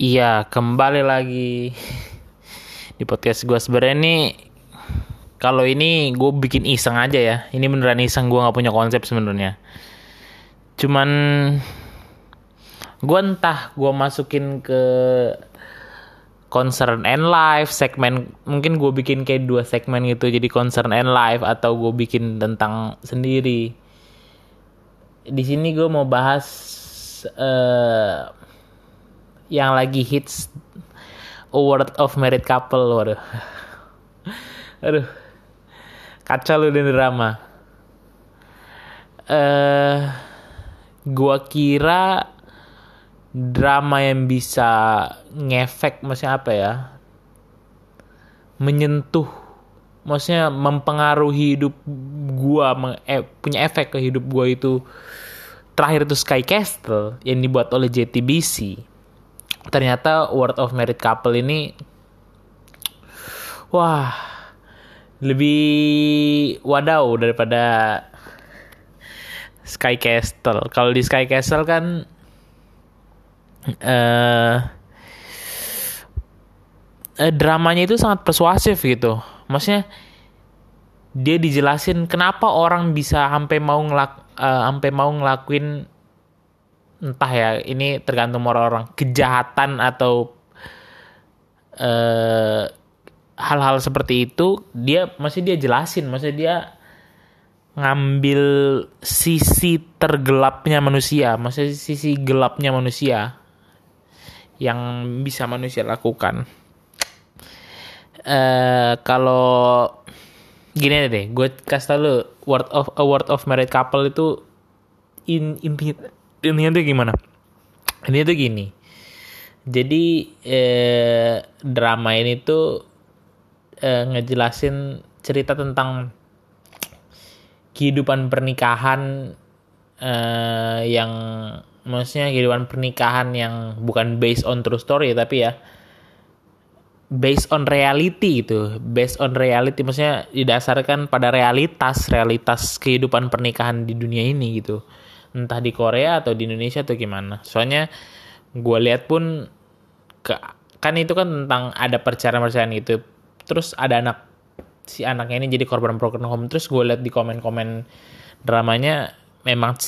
Iya, kembali lagi di podcast gue sebenarnya nih kalau ini gue bikin iseng aja ya. Ini beneran iseng gue nggak punya konsep sebenarnya. Cuman gue entah gue masukin ke concern and life segmen mungkin gue bikin kayak dua segmen gitu jadi concern and life atau gue bikin tentang sendiri di sini gue mau bahas uh, yang lagi hits award of married couple waduh. Aduh. Kacau lu di drama. Eh uh, gua kira drama yang bisa ngefek maksudnya apa ya menyentuh maksudnya mempengaruhi hidup gua eh, punya efek ke hidup gua itu terakhir itu Sky Castle yang dibuat oleh JTBC ternyata World of Married Couple ini wah lebih wadaw daripada Sky Castle kalau di Sky Castle kan uh, uh, dramanya itu sangat persuasif gitu. Maksudnya dia dijelasin kenapa orang bisa sampai mau ngelak uh, sampai mau ngelakuin entah ya ini tergantung orang-orang kejahatan atau hal-hal uh, seperti itu dia masih dia jelasin. Masih dia ngambil sisi tergelapnya manusia. Masih sisi gelapnya manusia yang bisa manusia lakukan. Uh, kalau gini deh, gue kasih tau lu word of a word of married couple itu in inti intinya tuh gimana? Ini tuh gini. Jadi eh, drama ini tuh eh, ngejelasin cerita tentang kehidupan pernikahan eh, yang maksudnya kehidupan pernikahan yang bukan based on true story tapi ya based on reality itu based on reality maksudnya didasarkan pada realitas realitas kehidupan pernikahan di dunia ini gitu entah di Korea atau di Indonesia atau gimana. Soalnya gue lihat pun ke, kan itu kan tentang ada perceraian-perceraian itu terus ada anak si anaknya ini jadi korban broken home. Terus gue lihat di komen-komen dramanya memang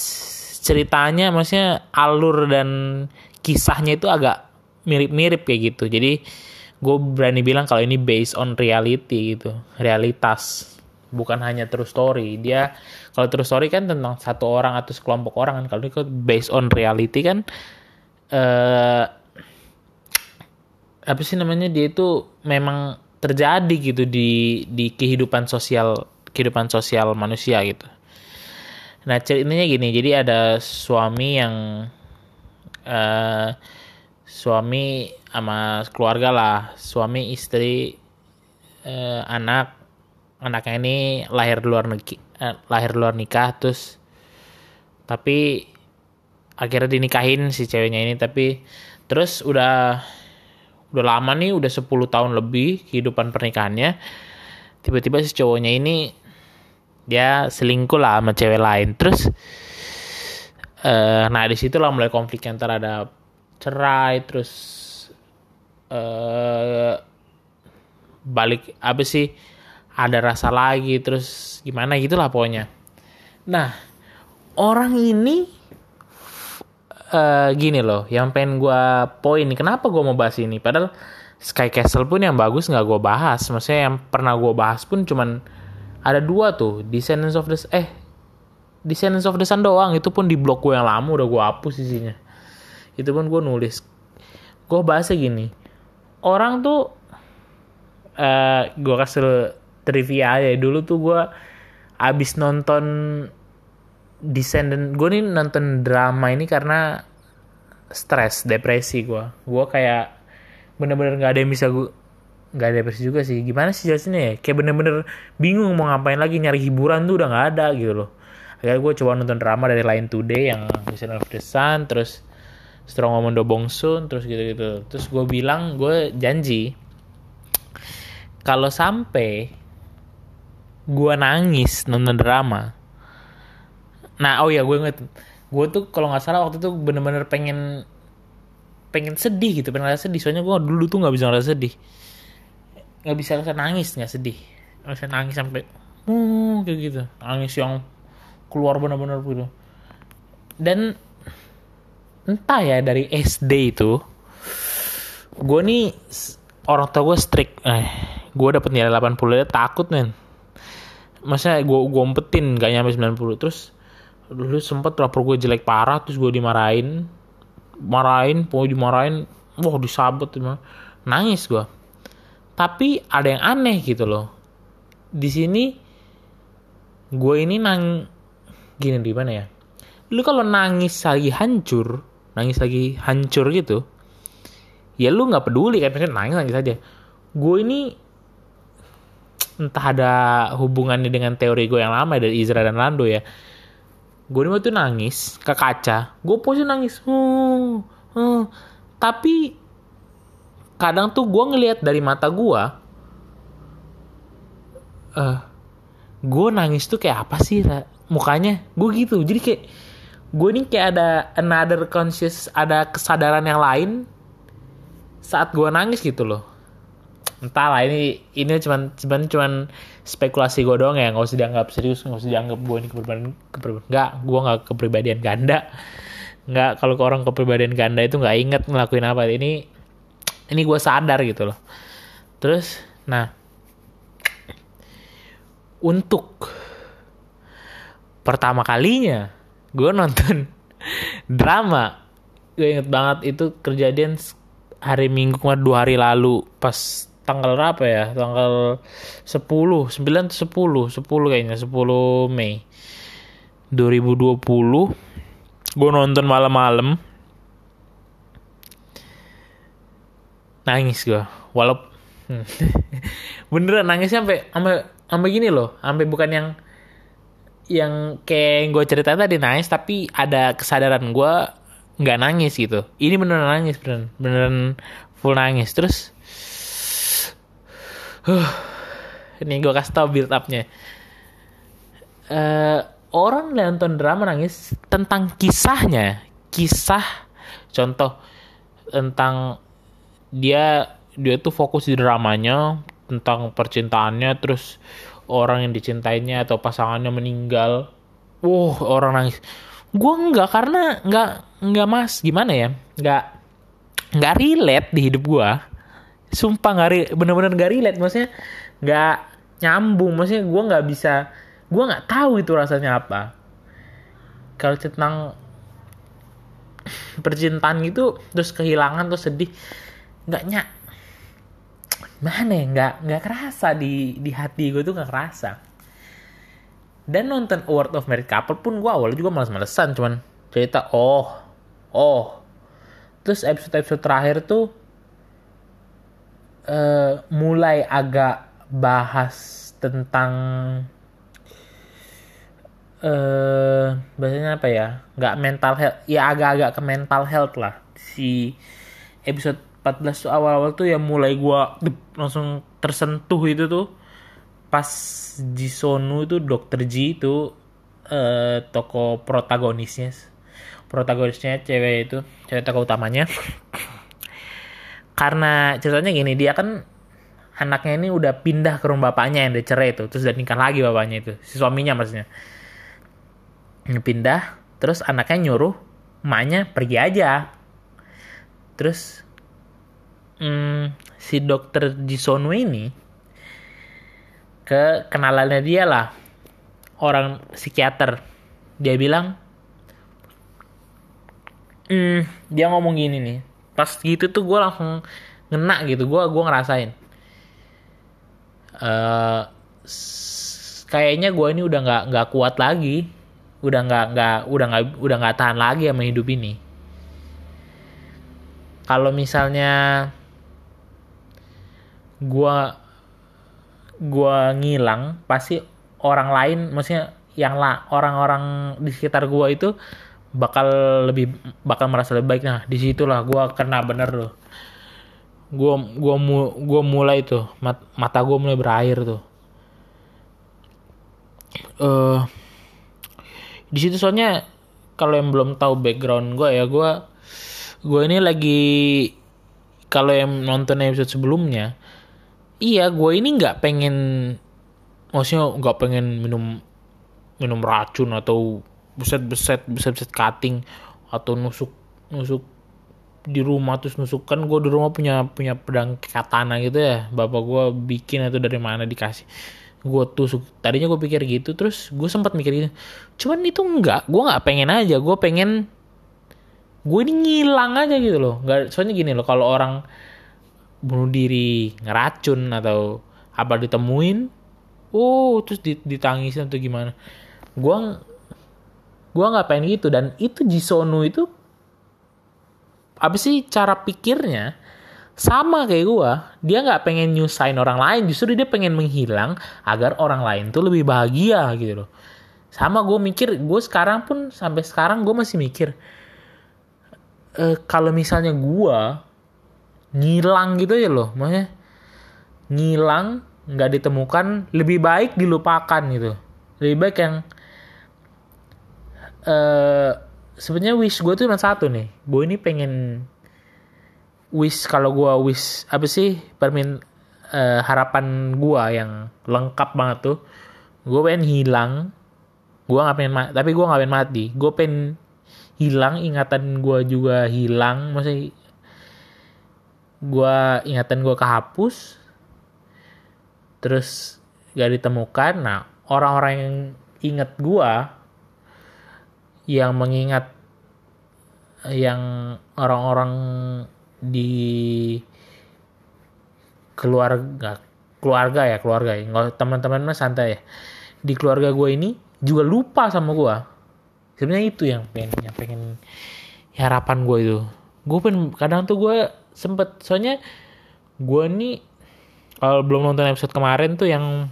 ceritanya maksudnya alur dan kisahnya itu agak mirip-mirip kayak gitu. Jadi gue berani bilang kalau ini based on reality gitu realitas bukan hanya true story. Dia kalau true story kan tentang satu orang atau sekelompok orang kan. Kalau ini based on reality kan eh apa sih namanya dia itu memang terjadi gitu di di kehidupan sosial kehidupan sosial manusia gitu. Nah ceritanya gini, jadi ada suami yang uh, suami sama keluarga lah, suami istri uh, anak anaknya ini lahir luar negeri, uh, lahir luar nikah terus tapi akhirnya dinikahin si ceweknya ini tapi terus udah udah lama nih udah 10 tahun lebih kehidupan pernikahannya tiba-tiba si cowoknya ini dia selingkuh lah sama cewek lain. Terus uh, nah di situ lah mulai konflik yang terhadap cerai terus uh, balik apa sih ada rasa lagi terus gimana gitulah pokoknya. Nah orang ini uh, gini loh yang pengen gue poin kenapa gue mau bahas ini? Padahal Sky Castle pun yang bagus nggak gue bahas. Maksudnya yang pernah gue bahas pun cuman ada dua tuh Descendants of the eh Descendants of the Sun doang. Itu pun di blog gue yang lama udah gue hapus isinya. Itu pun gue nulis. Gue bahasnya gini orang tuh uh, eh, gue kasih trivia aja. Dulu tuh gue abis nonton Descendant gue nih nonton drama ini karena stres depresi gue gue kayak bener-bener nggak ada yang bisa gue nggak ada depresi juga sih. Gimana sih jelasinnya ya? Kayak bener-bener bingung mau ngapain lagi nyari hiburan tuh udah nggak ada gitu loh. Akhirnya gue coba nonton drama dari Line Today yang Mission of the Sun terus Strong Woman Do Bong Soon terus gitu-gitu. Terus gue bilang gue janji kalau sampai gue nangis nonton drama. Nah oh ya gue inget. Gue tuh kalau nggak salah waktu itu bener-bener pengen pengen sedih gitu pengen ngerasa sedih. Soalnya gue dulu tuh nggak bisa ngerasa sedih. Nggak bisa ngerasa nangis nggak sedih. Bisa nangis sampai uh, kayak gitu. Nangis yang keluar benar-benar gitu. Dan entah ya dari SD itu gue nih orang tua gue strict. Eh gue dapet nilai 80 ya takut men maksudnya gue gue umpetin gak nyampe 90 terus dulu sempet rapor gue jelek parah terus gue dimarahin. Marahin pokoknya dimarahin. Wah disabet nangis gue tapi ada yang aneh gitu loh. Di sini gue ini nang gini di mana ya? Lu kalau nangis lagi hancur nangis lagi hancur gitu ya lu nggak peduli kan nangis nangis aja. Gue ini entah ada hubungannya dengan teori gue yang lama dari Izra dan Lando ya. Gue waktu nangis ke kaca. Gue posisi nangis. Huh, huh. tapi kadang tuh gue ngelihat dari mata gue uh, gue nangis tuh kayak apa sih mukanya gue gitu. Jadi kayak gue ini kayak ada another conscious ada kesadaran yang lain saat gue nangis gitu loh entahlah ini ini cuman cuman cuman spekulasi gue doang ya. Nggak usah dianggap serius nggak usah dianggap gue ini kepribadian kepribadian nggak gue nggak kepribadian ganda. Nggak kalau ke orang kepribadian ganda itu nggak inget ngelakuin apa. Ini ini gue sadar gitu loh. Terus nah untuk pertama kalinya gue nonton drama gue inget banget itu kejadian hari minggu kemarin dua hari lalu pas tanggal berapa ya? Tanggal 10, 9 10, 10 kayaknya, 10 Mei 2020. Gue nonton malam-malam. Nangis gue. Walaupun beneran nangisnya sampai sampai sampai gini loh, sampai bukan yang yang kayak gue ceritain tadi nangis tapi ada kesadaran gue nggak nangis gitu ini beneran nangis beneran beneran full nangis terus huh, ini gue kasih tau build upnya. Uh, orang nonton drama nangis tentang kisahnya. Kisah contoh tentang dia dia tuh fokus di dramanya tentang percintaannya terus orang yang dicintainya atau pasangannya meninggal. Wow orang nangis. Gue enggak karena enggak enggak mas gimana ya? Enggak enggak relate di hidup gue sumpah nggak bener-bener nggak relate. Maksudnya nggak nyambung. Maksudnya gue nggak bisa gue nggak tahu itu rasanya apa. Kalau tentang percintaan gitu terus kehilangan terus sedih nggak nyak mana ya nggak nggak kerasa di di hati gue tuh nggak kerasa. Dan nonton Award of Married Couple pun gue awalnya juga males-malesan cuman cerita oh oh. Terus episode-episode terakhir tuh uh, mulai agak bahas tentang eh uh, bahasanya apa ya? Nggak mental health. Ya agak-agak ke mental health lah. Si episode 14 tuh awal-awal tuh ya mulai gua langsung tersentuh itu tuh. Pas Jisonu itu dokter Ji itu uh, toko protagonisnya. Protagonisnya cewek itu cewek tokoh utamanya karena ceritanya gini dia kan anaknya ini udah pindah ke rumah bapaknya yang dicerai itu terus udah nikah lagi bapaknya itu si suaminya maksudnya. Pindah terus anaknya nyuruh emaknya pergi aja. Terus hmm, si dokter Jisonu ini ke kenalannya dia lah orang psikiater. Dia bilang hmm, dia ngomong gini nih pas gitu tuh gue langsung ngena gitu. Gue gue ngerasain. Uh, kayaknya gue ini udah nggak nggak kuat lagi. Udah nggak nggak udah nggak udah nggak tahan lagi sama hidup ini. Kalau misalnya gue gue ngilang pasti orang lain maksudnya yang lah orang-orang di sekitar gue itu bakal lebih bakal merasa lebih baik. Nah di situlah gue kena bener loh gue gua mu gua mulai tuh mat, mata gue mulai berair tuh. Uh, di situ soalnya kalau yang belum tahu background gue ya gue gue ini lagi kalau yang nonton episode sebelumnya iya gue ini nggak pengen maksudnya nggak pengen minum minum racun atau beset beset beset beset cutting atau nusuk nusuk di rumah terus nusuk. Kan gue di rumah punya punya pedang katana gitu ya. Bapak gue bikin itu dari mana dikasih. Gue tusuk. Tadinya gue pikir gitu terus gue sempat mikir gitu. Cuman itu enggak. Gue nggak pengen aja. Gue pengen gue ini ngilang aja gitu loh. Nggak soalnya gini loh kalau orang bunuh diri ngeracun atau apa ditemuin oh terus ditangisin atau gimana. Gue gue nggak pengen gitu? Dan itu Jisono itu apa sih cara pikirnya? Sama kayak gue dia nggak pengen nyusahin orang lain. Justru dia pengen menghilang agar orang lain tuh lebih bahagia gitu loh. Sama gue mikir gue sekarang pun sampai sekarang gue masih mikir e, kalau misalnya gue ngilang gitu ya loh maksudnya ngilang nggak ditemukan lebih baik dilupakan gitu. Lebih baik yang uh, sebenarnya wish gue tuh cuma satu nih. Gue ini pengen wish kalau gue wish apa sih permin uh, harapan gue yang lengkap banget tuh. Gue pengen hilang. Gue nggak pengen mati tapi gue nggak pengen mati. Gue pengen hilang ingatan gue juga hilang. Maksudnya gue ingatan gue kehapus. Terus gak ditemukan. Nah orang-orang yang inget gue yang mengingat yang orang-orang di keluarga keluarga ya keluarga ya. Teman-teman mah santai ya. Di keluarga gue ini juga lupa sama gue sebenarnya itu yang pengen yang pengen harapan gue itu. Gue pun kadang tuh gue sempet soalnya gue nih kalau belum nonton episode kemarin tuh yang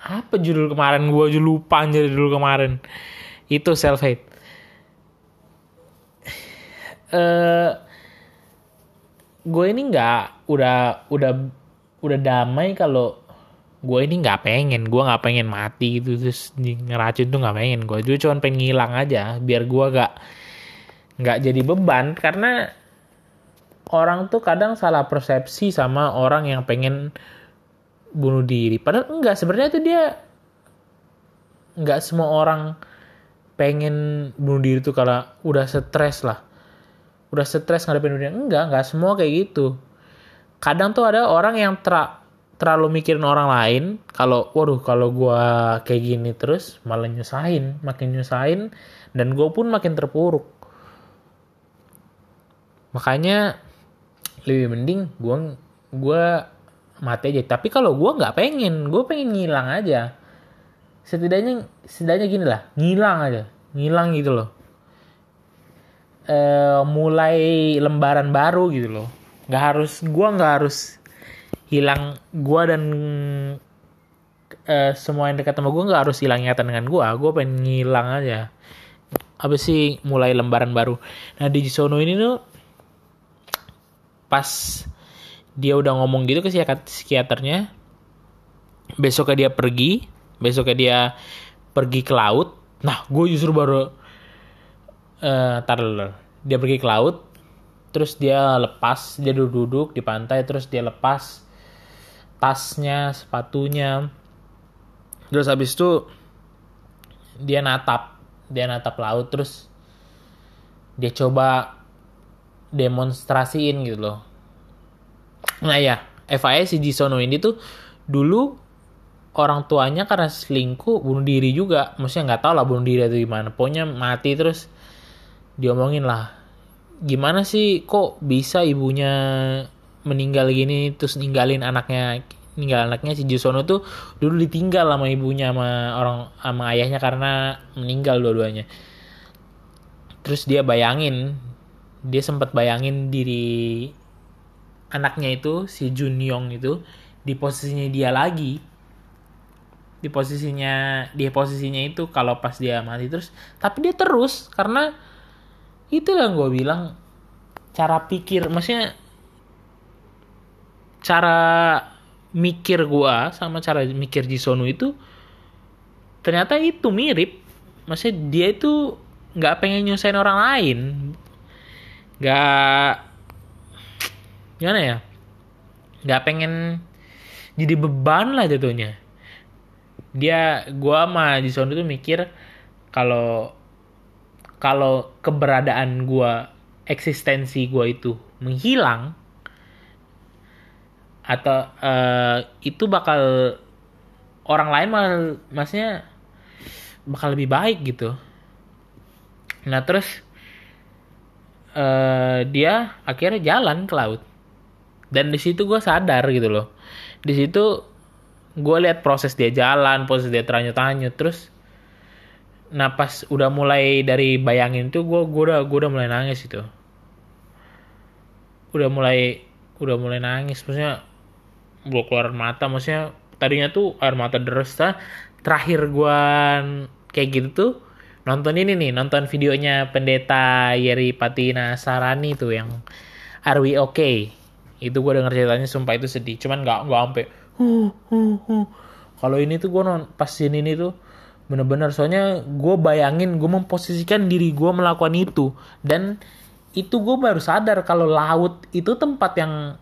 apa judul kemarin gue aja lupa aja judul kemarin itu self hate uh, eh, gue ini nggak udah udah udah damai kalau gue ini nggak pengen. Gue nggak pengen mati gitu terus ngeracun tuh nggak pengen gue juga cuma pengen ngilang aja biar gue gak nggak jadi beban. Karena orang tuh kadang salah persepsi sama orang yang pengen bunuh diri. Padahal enggak, sebenarnya itu dia enggak semua orang pengen bunuh diri tuh kalau udah stres lah. Udah stres ngadepin dunia. Enggak, enggak semua kayak gitu. Kadang tuh ada orang yang ter terlalu mikirin orang lain kalau waduh kalau gua kayak gini terus malah nyusahin makin nyusahin dan gue pun makin terpuruk makanya lebih mending gue gue mati aja tapi kalau gue nggak pengen gue pengen ngilang aja setidaknya setidaknya gini lah ngilang aja ngilang gitu loh. E, mulai lembaran baru gitu loh. Nggak harus gue nggak harus hilang gue dan e, semua yang dekat sama gue nggak harus hilang ingatan dengan gue gue pengen ngilang aja. Apa sih mulai lembaran baru. Nah di Sono ini tuh pas dia udah ngomong gitu ke psikiaternya besoknya dia pergi besoknya dia pergi ke laut. Nah gue justru baru uh, tar dia pergi ke laut terus dia lepas dia duduk-duduk di pantai terus dia lepas tasnya sepatunya. Terus habis itu dia natap dia natap laut terus dia coba demonstrasiin gitu loh. Nah ya, FIS si Jisono ini tuh dulu orang tuanya karena selingkuh bunuh diri juga. Maksudnya nggak tahu lah bunuh diri atau gimana. Pokoknya mati terus diomongin lah. Gimana sih kok bisa ibunya meninggal gini terus ninggalin anaknya ninggal anaknya si Jisono tuh dulu ditinggal sama ibunya sama orang sama ayahnya karena meninggal dua-duanya. Terus dia bayangin dia sempat bayangin diri anaknya itu si Jun Yong itu di posisinya dia lagi di posisinya di posisinya itu kalau pas dia mati terus. Tapi dia terus karena itu yang gue bilang cara pikir maksudnya cara mikir gue sama cara mikir Jisonu itu ternyata itu mirip. Maksudnya dia itu nggak pengen nyusahin orang lain. Nggak gimana ya? Nggak pengen jadi beban lah jatuhnya dia gua sama Jason itu mikir kalau kalau keberadaan gua eksistensi gua itu menghilang atau uh, itu bakal orang lain malah maksudnya bakal lebih baik gitu. Nah terus uh, dia akhirnya jalan ke laut. Dan di situ gue sadar gitu loh. Di situ gue lihat proses dia jalan proses dia teranyut-anyut terus nah pas udah mulai dari bayangin tuh gue gue udah gue udah mulai nangis itu. Udah mulai udah mulai nangis maksudnya gue keluar mata maksudnya tadinya tuh air mata deres terakhir gue kayak gitu tuh nonton ini nih nonton videonya pendeta Yeri Patina Sarani tuh yang Are We Okay? Itu gue denger ceritanya sumpah itu sedih cuman nggak nggak sampai huh, huh, huh. kalau ini tuh gue non pas ini ini tuh bener-bener. Soalnya gue bayangin gue memposisikan diri gue melakukan itu. Dan itu gue baru sadar kalau laut itu tempat yang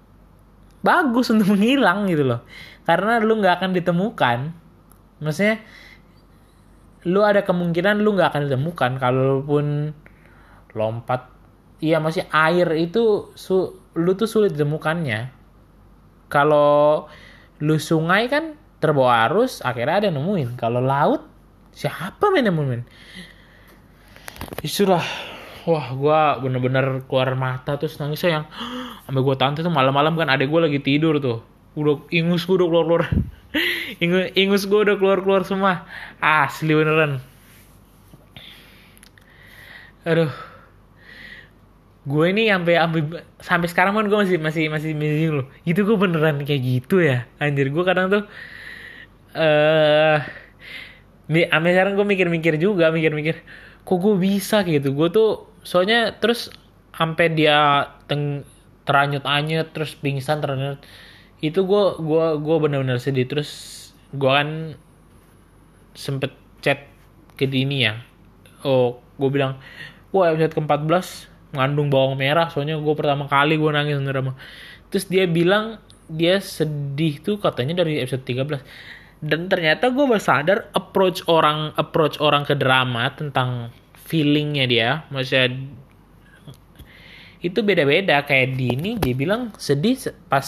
bagus untuk menghilang gitu loh. Karena lu nggak akan ditemukan. Maksudnya lu ada kemungkinan lu nggak akan ditemukan kalaupun lompat. Iya masih air itu su lu tuh sulit ditemukannya. Kalau lu sungai kan terbawa arus akhirnya ada yang nemuin. Kalau laut siapa main nemuin? Itulah. Wah gue bener-bener keluar mata terus nangis sayang. Sampai gue tante tuh malam-malam kan adek gue lagi tidur tuh. Udah ingus gue udah keluar keluar ingus, ingus gue udah keluar keluar semua. Asli beneran. Aduh gue ini sampai sampai sekarang pun gue masih masih masih masih loh itu gue beneran kayak gitu ya anjir. Gue kadang tuh eh uh, sampai sekarang gue mikir-mikir juga mikir-mikir kok gue bisa gitu? Gue tuh soalnya terus sampai dia teng teranyut-anyut terus pingsan teranyut itu gue gua gua bener-bener sedih. Terus gue kan sempet chat ke Dini ya. Oh gue bilang wah episode ke-14 ngandung bawang merah soalnya gue pertama kali gue nangis drama terus dia bilang dia sedih tuh katanya dari episode 13 dan ternyata gue bersadar approach orang approach orang ke drama tentang feelingnya dia maksudnya itu beda-beda. Kayak di ini dia bilang sedih pas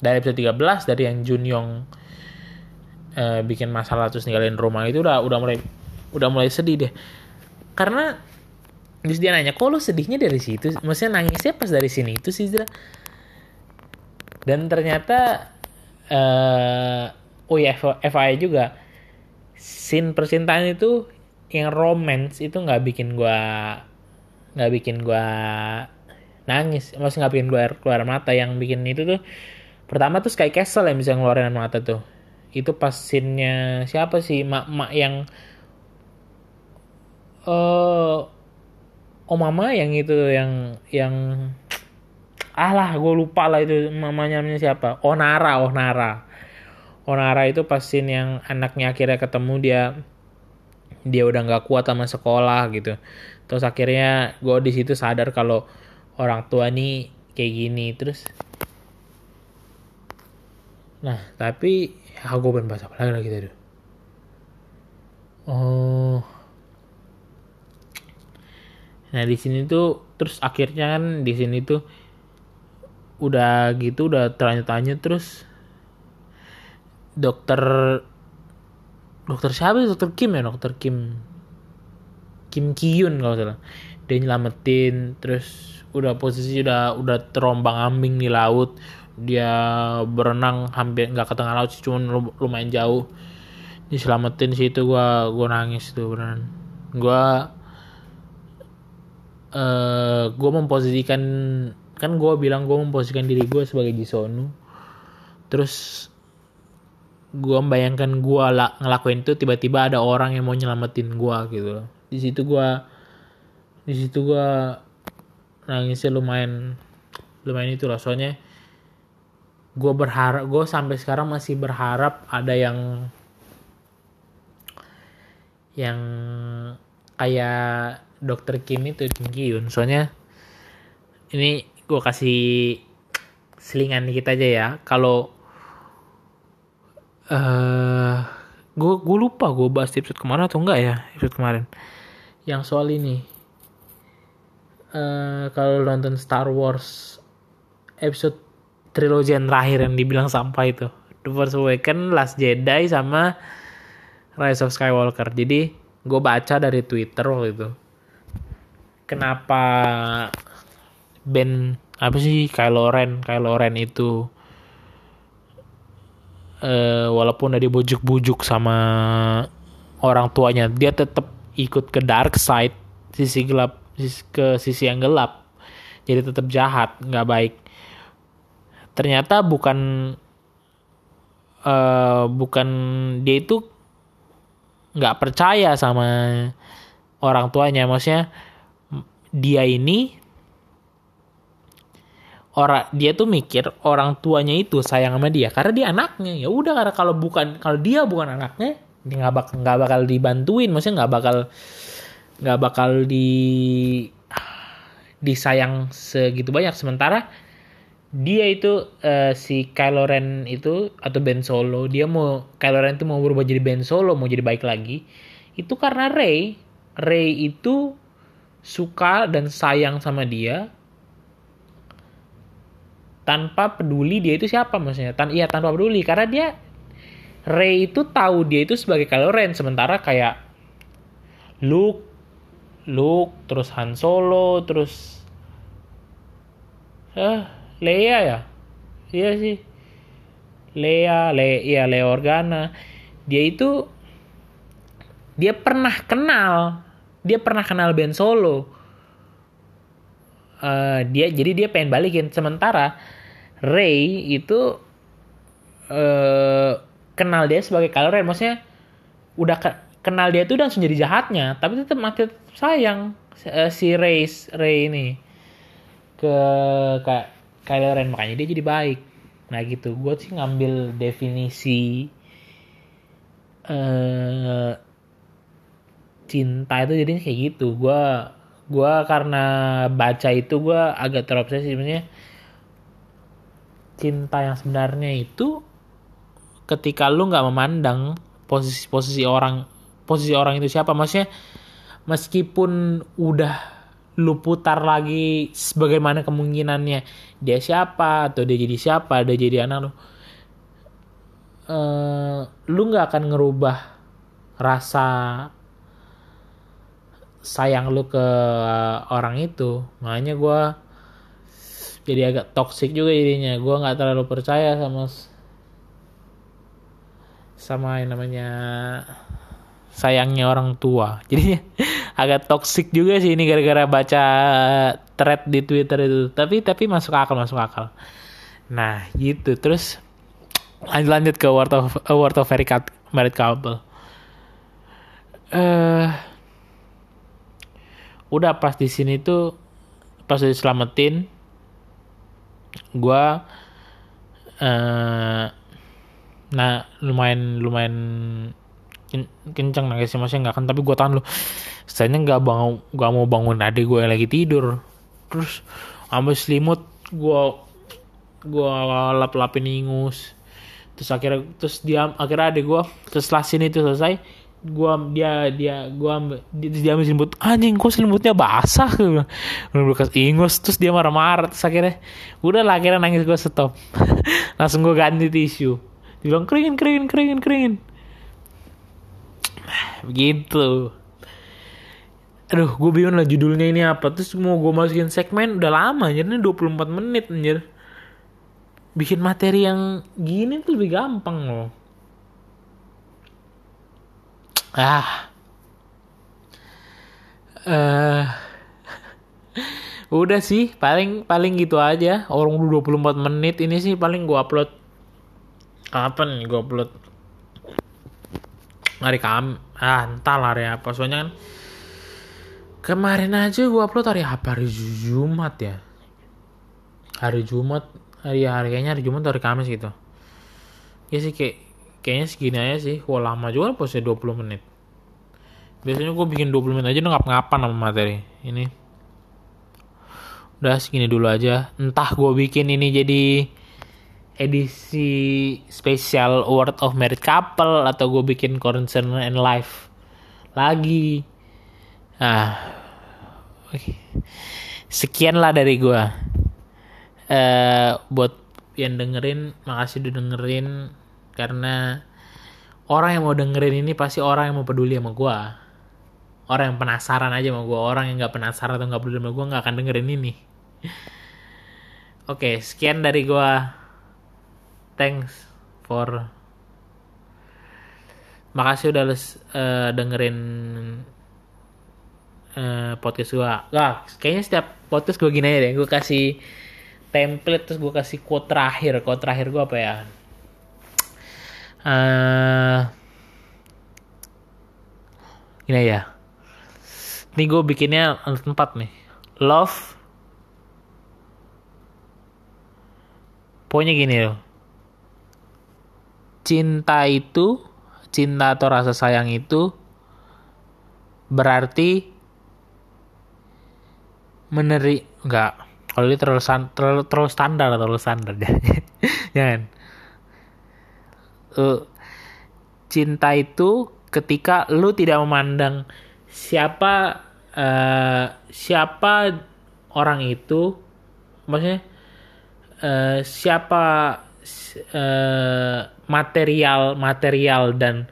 dari episode 13 dari yang Junyong uh, bikin masalah terus ninggalin rumah itu udah udah mulai udah mulai sedih deh. Karena terus dia nanya kok lo sedihnya dari situ? Maksudnya nangisnya pas dari sini itu sih dan ternyata uh, oh ya FYI juga scene percintaan itu yang romance itu nggak bikin gua nggak bikin gua nangis. Masih nggak bikin gua keluar mata. Yang bikin itu tuh pertama tuh Sky Castle yang bisa ngeluarin mata tuh. Itu pas scene-nya siapa sih? Mak-mak yang eh uh, oh mama yang itu yang yang ah lah gue lupa lah itu mamanya namanya siapa. Onara Onara. Onara itu pas scene yang anaknya akhirnya ketemu dia dia udah nggak kuat sama sekolah gitu. Terus akhirnya gue di situ sadar kalau orang tua nih kayak gini. Terus nah tapi ya gue pengen bahas apa lagi lagi tadi oh nah di sini tuh terus akhirnya kan di sini tuh udah gitu udah tanya-tanya terus dokter dokter siapa dokter Kim ya? Dokter Kim Kim Kyun kalau salah. Dia nyelamatin terus udah posisi udah udah terombang ambing di laut. Dia berenang hampir nggak ke tengah laut sih cuman lumayan jauh. Diselamatin situ gua gua nangis tuh beneran. Gua uh, gua memposisikan kan gua bilang gua memposisikan diri gua sebagai Jisonu. Terus gue membayangkan gue ngelakuin itu tiba-tiba ada orang yang mau nyelamatin gue gitu di situ gue di situ gue nangisnya lumayan lumayan itu lah soalnya gue berharap gue sampai sekarang masih berharap ada yang yang kayak dokter Kim itu Kim Kyun soalnya ini gue kasih selingan dikit aja ya. Kalau eh gue gue lupa gue bahas di episode kemarin atau enggak ya episode kemarin. Yang soal ini. Eh kalau nonton Star Wars episode trilogi yang terakhir yang dibilang sampah itu. The Force Awakens, Last Jedi sama Rise of Skywalker. Jadi gue baca dari Twitter waktu itu kenapa band apa sih Kylo Ren? Kylo Ren itu eh walaupun udah dibujuk-bujuk sama orang tuanya dia tetap ikut ke dark side sisi gelap ke sisi yang gelap. Jadi tetap jahat nggak baik. Ternyata bukan eh bukan dia itu nggak percaya sama orang tuanya. Maksudnya dia ini orang dia tuh mikir orang tuanya itu sayang sama dia karena dia anaknya. Ya udah karena kalau bukan kalau dia bukan anaknya dia nggak bakal nggak bakal dibantuin. Maksudnya nggak bakal nggak bakal di disayang segitu banyak. Sementara dia itu eh, si Kylo Ren itu atau Ben Solo dia mau Kylo Ren itu mau berubah jadi Ben Solo mau jadi baik lagi. Itu karena Rey. Rey itu suka dan sayang sama dia tanpa peduli dia itu siapa maksudnya. Tan iya tanpa peduli. Karena dia Rey itu tahu dia itu sebagai Kylo Ren. Sementara kayak Luke Luke terus Han Solo terus eh Leia ya? Iya sih. Leia Le iya Leia Organa. Dia itu dia pernah kenal dia pernah kenal Ben Solo. Eh, dia jadi dia pengen balikin. Sementara Ray itu eh kenal dia sebagai Kylo Ren. Maksudnya udah ke- kenal dia tuh langsung jadi jahatnya tapi tetap masih tetap sayang eh, si Ray Ray ini ke kayak Kylo Ren. Makanya dia jadi baik. Nah gitu. Gue sih ngambil definisi eh cinta itu jadinya kayak gitu. Gue gua karena baca itu gue agak terobsesi sebenarnya cinta yang sebenarnya itu ketika lu nggak memandang posisi posisi orang posisi orang itu siapa. Maksudnya meskipun udah lu putar lagi sebagaimana kemungkinannya dia siapa atau dia jadi siapa dia jadi anak lu eh, lu nggak akan ngerubah rasa sayang lu ke orang itu. Makanya gue jadi agak toxic juga jadinya. Gue nggak terlalu percaya sama sama yang namanya sayangnya orang tua. Jadi agak toxic juga sih ini gara-gara baca thread di twitter itu. Tapi tapi masuk akal masuk akal. Nah gitu. Terus lanjut lanjut ke World of uh, World of Married Cou- Married Couple. Eh udah pas di sini tuh pas diselamatin gua eh nah lumayan lumayan ken- kenceng nangisnya maksudnya nggak kan tapi gua tahan lu saya nggak bangun nggak mau bangun adik gue lagi tidur. Terus ambil selimut gua gua lap lapin ingus. Terus akhirnya terus dia akhirnya adik gua terus setelah sini itu selesai gua dia dia gua ambil dia, dia ambil selimut anjing kok selimutnya basah? Gue bekas ingus terus dia marah-marah terus akhirnya udah lah akhirnya nangis gua stop. Langsung gua ganti tisu. Dia bilang keringin keringin keringin keringin. Begitu. Aduh gue bingung lah judulnya ini apa. Terus mau gue masukin segmen udah lama jadi 24 menit anjir. Bikin materi yang gini tuh lebih gampang loh ah. Eh. Udah sih paling paling gitu aja. Orang udah 24 menit ini sih paling gua upload. Kapan gua upload? Hari kam ah lah hari apa. Soalnya kan kemarin aja gua upload hari apa? Hari Jumat ya? Hari Jumat hari hari kayaknya hari Jumat atau hari Kamis gitu. Ya sih kayak kayaknya segini aja sih. Wah lama juga postnya 20 menit. Biasanya gue bikin 20 menit aja udah ngap-ngapan sama materi. Ini. Udah segini dulu aja. Entah gue bikin ini jadi edisi spesial Award of Married Couple atau gue bikin concern and life lagi. Nah sekian lah dari gue uh, buat yang dengerin makasih udah dengerin karena orang yang mau dengerin ini pasti orang yang mau peduli sama gue orang yang penasaran aja sama gue orang yang nggak penasaran atau nggak peduli sama gue nggak akan dengerin ini. Oke sekian dari gue thanks for makasih udah uh, dengerin uh, podcast gue Gak, kayaknya setiap podcast gue gini aja deh. Gue kasih template terus gue kasih quote terakhir. Quote terakhir gue apa ya uh, ini ya ini gue bikinnya tempat nih. Love. Pokoknya gini loh. Cinta itu cinta atau rasa sayang itu berarti meneri enggak. Kalau ini terlalu, terlalu, terlalu standar terlalu standar. Jangan uh, cinta itu ketika lu tidak memandang siapa uh, siapa orang itu maksudnya uh, siapa uh, material material dan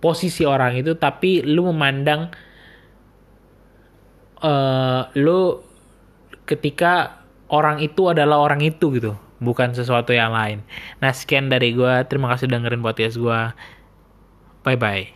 posisi orang itu tapi lu memandang uh, lu ketika orang itu adalah orang itu gitu bukan sesuatu yang lain. Nah sekian dari gue terima kasih dengerin podcast gue bye bye